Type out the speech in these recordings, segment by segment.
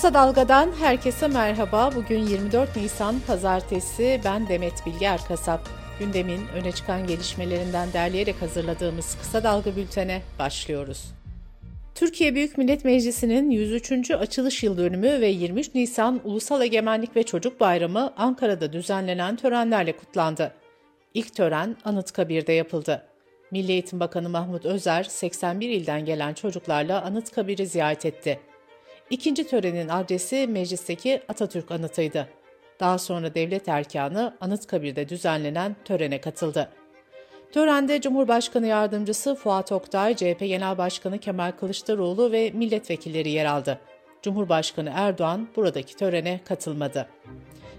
Kısa Dalga'dan herkese merhaba. Bugün 24 Nisan Pazartesi. Ben Demet Bilge Erkasap. Gündemin öne çıkan gelişmelerinden derleyerek hazırladığımız Kısa Dalga bültene başlıyoruz. Türkiye Büyük Millet Meclisi'nin 103. açılış yıl dönümü ve 23 Nisan Ulusal Egemenlik ve Çocuk Bayramı Ankara'da düzenlenen törenlerle kutlandı. İlk tören Anıtkabir'de yapıldı. Milli Eğitim Bakanı Mahmut Özer, 81 ilden gelen çocuklarla Anıtkabir'i ziyaret etti. İkinci törenin adresi meclisteki Atatürk anıtıydı. Daha sonra devlet erkanı Anıtkabir'de düzenlenen törene katıldı. Törende Cumhurbaşkanı Yardımcısı Fuat Oktay, CHP Genel Başkanı Kemal Kılıçdaroğlu ve milletvekilleri yer aldı. Cumhurbaşkanı Erdoğan buradaki törene katılmadı.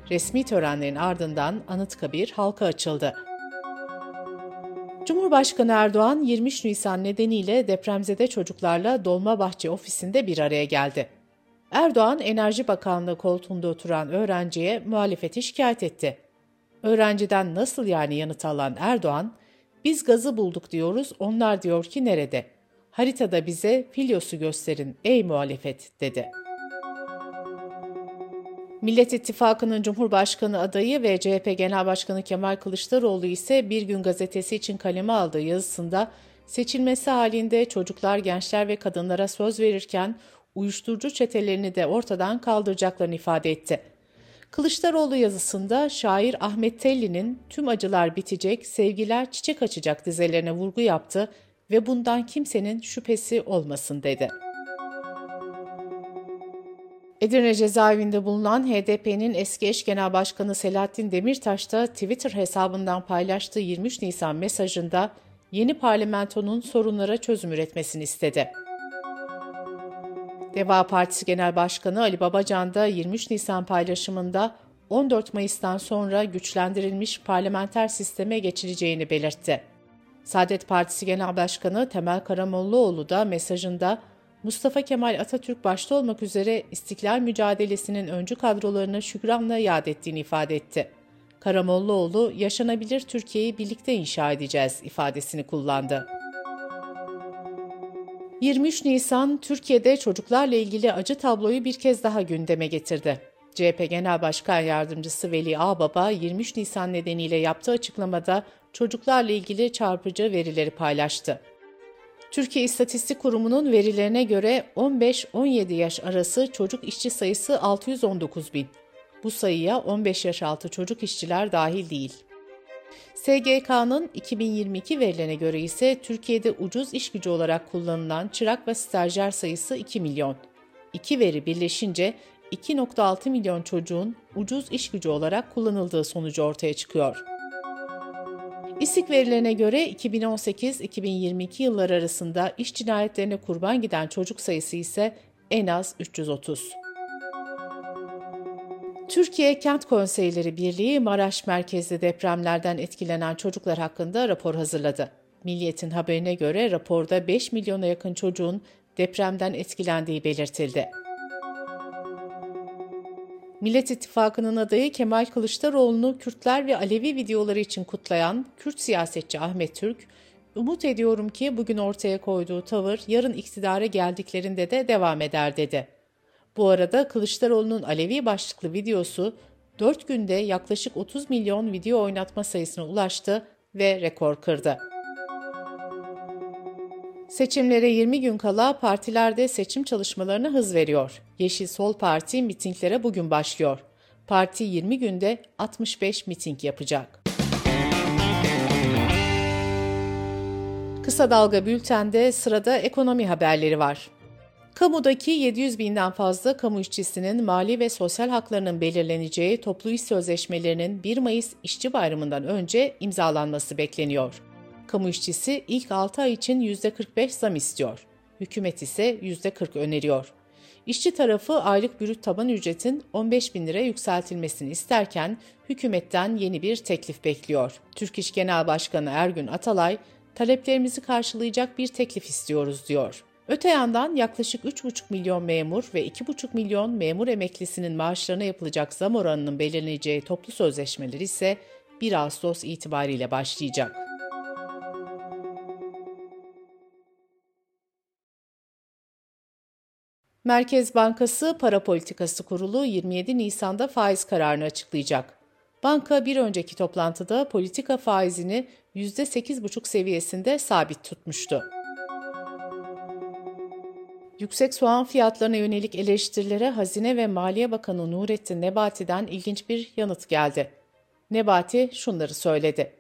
Resmi törenlerin ardından Anıtkabir halka açıldı. Cumhurbaşkanı Erdoğan 23 Nisan nedeniyle depremzede çocuklarla Dolmabahçe ofisinde bir araya geldi. Erdoğan, Enerji Bakanlığı koltuğunda oturan öğrenciye muhalefeti şikayet etti. Öğrenciden nasıl yani yanıt alan Erdoğan, biz gazı bulduk diyoruz, onlar diyor ki nerede? Haritada bize Filyos'u gösterin ey muhalefet dedi. Millet İttifakı'nın Cumhurbaşkanı adayı ve CHP Genel Başkanı Kemal Kılıçdaroğlu ise Bir Gün Gazetesi için kaleme aldığı yazısında seçilmesi halinde çocuklar, gençler ve kadınlara söz verirken uyuşturucu çetelerini de ortadan kaldıracaklarını ifade etti. Kılıçdaroğlu yazısında şair Ahmet Telli'nin tüm acılar bitecek, sevgiler çiçek açacak dizelerine vurgu yaptı ve bundan kimsenin şüphesi olmasın dedi. Edirne cezaevinde bulunan HDP'nin eski eş genel başkanı Selahattin Demirtaş da Twitter hesabından paylaştığı 23 Nisan mesajında yeni parlamentonun sorunlara çözüm üretmesini istedi. Deva Partisi Genel Başkanı Ali Babacan da 23 Nisan paylaşımında 14 Mayıs'tan sonra güçlendirilmiş parlamenter sisteme geçileceğini belirtti. Saadet Partisi Genel Başkanı Temel Karamollaoğlu da mesajında Mustafa Kemal Atatürk başta olmak üzere istiklal mücadelesinin öncü kadrolarını şükranla yad ettiğini ifade etti. Karamollaoğlu, yaşanabilir Türkiye'yi birlikte inşa edeceğiz ifadesini kullandı. 23 Nisan Türkiye'de çocuklarla ilgili acı tabloyu bir kez daha gündeme getirdi. CHP Genel Başkan Yardımcısı Veli Ağbaba 23 Nisan nedeniyle yaptığı açıklamada çocuklarla ilgili çarpıcı verileri paylaştı. Türkiye İstatistik Kurumu'nun verilerine göre 15-17 yaş arası çocuk işçi sayısı 619 bin. Bu sayıya 15 yaş altı çocuk işçiler dahil değil. SGK'nın 2022 verilerine göre ise Türkiye'de ucuz iş gücü olarak kullanılan çırak ve stajyer sayısı 2 milyon. İki veri birleşince 2.6 milyon çocuğun ucuz iş gücü olarak kullanıldığı sonucu ortaya çıkıyor. İSİK verilerine göre 2018-2022 yılları arasında iş cinayetlerine kurban giden çocuk sayısı ise en az 330. Türkiye Kent Konseyleri Birliği Maraş merkezli depremlerden etkilenen çocuklar hakkında rapor hazırladı. Milliyet'in haberine göre raporda 5 milyona yakın çocuğun depremden etkilendiği belirtildi. Millet İttifakı'nın adayı Kemal Kılıçdaroğlu'nu Kürtler ve Alevi videoları için kutlayan Kürt siyasetçi Ahmet Türk, umut ediyorum ki bugün ortaya koyduğu tavır yarın iktidara geldiklerinde de devam eder dedi. Bu arada Kılıçdaroğlu'nun Alevi başlıklı videosu 4 günde yaklaşık 30 milyon video oynatma sayısına ulaştı ve rekor kırdı. Seçimlere 20 gün kala partilerde seçim çalışmalarına hız veriyor. Yeşil Sol Parti mitinglere bugün başlıyor. Parti 20 günde 65 miting yapacak. Kısa Dalga Bülten'de sırada ekonomi haberleri var. Kamudaki 700 binden fazla kamu işçisinin mali ve sosyal haklarının belirleneceği toplu iş sözleşmelerinin 1 Mayıs İşçi Bayramı'ndan önce imzalanması bekleniyor. Kamu işçisi ilk 6 ay için %45 zam istiyor. Hükümet ise %40 öneriyor. İşçi tarafı aylık brüt taban ücretin 15 bin lira yükseltilmesini isterken hükümetten yeni bir teklif bekliyor. Türk İş Genel Başkanı Ergün Atalay, taleplerimizi karşılayacak bir teklif istiyoruz diyor. Öte yandan yaklaşık 3,5 milyon memur ve 2,5 milyon memur emeklisinin maaşlarına yapılacak zam oranının belirleneceği toplu sözleşmeler ise 1 Ağustos itibariyle başlayacak. Merkez Bankası Para Politikası Kurulu 27 Nisan'da faiz kararını açıklayacak. Banka bir önceki toplantıda politika faizini %8,5 seviyesinde sabit tutmuştu. Yüksek soğan fiyatlarına yönelik eleştirilere Hazine ve Maliye Bakanı Nurettin Nebati'den ilginç bir yanıt geldi. Nebati şunları söyledi.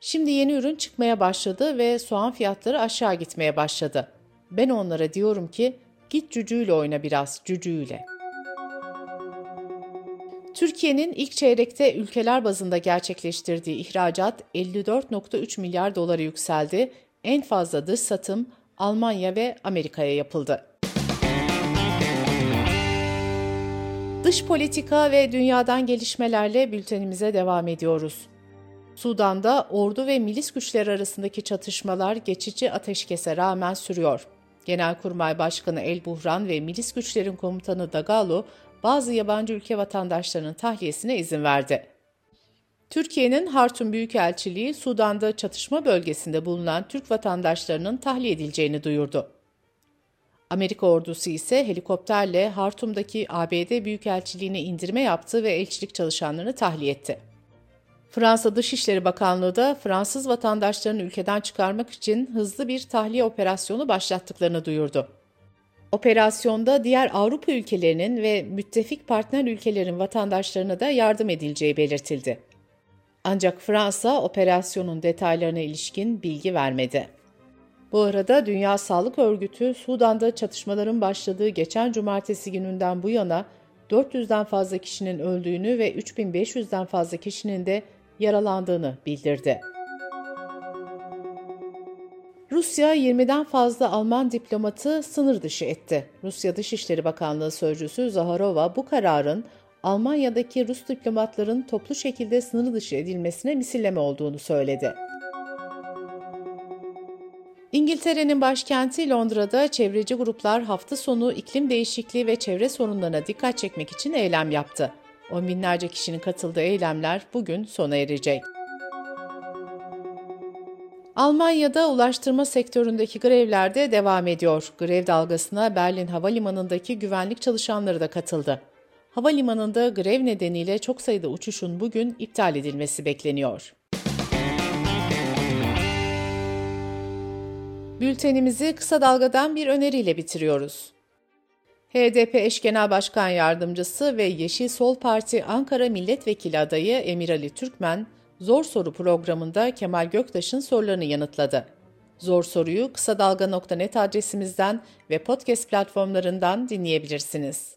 Şimdi yeni ürün çıkmaya başladı ve soğan fiyatları aşağı gitmeye başladı. Ben onlara diyorum ki git cücüğüyle oyna biraz cücüğüyle. Türkiye'nin ilk çeyrekte ülkeler bazında gerçekleştirdiği ihracat 54.3 milyar dolara yükseldi. En fazla dış satım Almanya ve Amerika'ya yapıldı. Dış politika ve dünyadan gelişmelerle bültenimize devam ediyoruz. Sudan'da ordu ve milis güçler arasındaki çatışmalar geçici ateşkese rağmen sürüyor. Genelkurmay Başkanı El Buhran ve milis güçlerin komutanı Dagalo bazı yabancı ülke vatandaşlarının tahliyesine izin verdi. Türkiye'nin Hartum Büyükelçiliği Sudan'da çatışma bölgesinde bulunan Türk vatandaşlarının tahliye edileceğini duyurdu. Amerika ordusu ise helikopterle Hartum'daki ABD Büyükelçiliğine indirme yaptı ve elçilik çalışanlarını tahliye etti. Fransa Dışişleri Bakanlığı da Fransız vatandaşlarını ülkeden çıkarmak için hızlı bir tahliye operasyonu başlattıklarını duyurdu. Operasyonda diğer Avrupa ülkelerinin ve müttefik partner ülkelerin vatandaşlarına da yardım edileceği belirtildi. Ancak Fransa operasyonun detaylarına ilişkin bilgi vermedi. Bu arada Dünya Sağlık Örgütü Sudan'da çatışmaların başladığı geçen cumartesi gününden bu yana 400'den fazla kişinin öldüğünü ve 3500'den fazla kişinin de yaralandığını bildirdi. Rusya 20'den fazla Alman diplomatı sınır dışı etti. Rusya Dışişleri Bakanlığı Sözcüsü Zaharova bu kararın Almanya'daki Rus diplomatların toplu şekilde sınır dışı edilmesine misilleme olduğunu söyledi. İngiltere'nin başkenti Londra'da çevreci gruplar hafta sonu iklim değişikliği ve çevre sorunlarına dikkat çekmek için eylem yaptı. On binlerce kişinin katıldığı eylemler bugün sona erecek. Almanya'da ulaştırma sektöründeki grevler de devam ediyor. Grev dalgasına Berlin Havalimanı'ndaki güvenlik çalışanları da katıldı. Havalimanında grev nedeniyle çok sayıda uçuşun bugün iptal edilmesi bekleniyor. Bültenimizi kısa dalgadan bir öneriyle bitiriyoruz. HDP eş genel başkan yardımcısı ve Yeşil Sol Parti Ankara Milletvekili adayı Emir Ali Türkmen, Zor Soru programında Kemal Göktaş'ın sorularını yanıtladı. Zor Soruyu kısa dalga.net adresimizden ve podcast platformlarından dinleyebilirsiniz.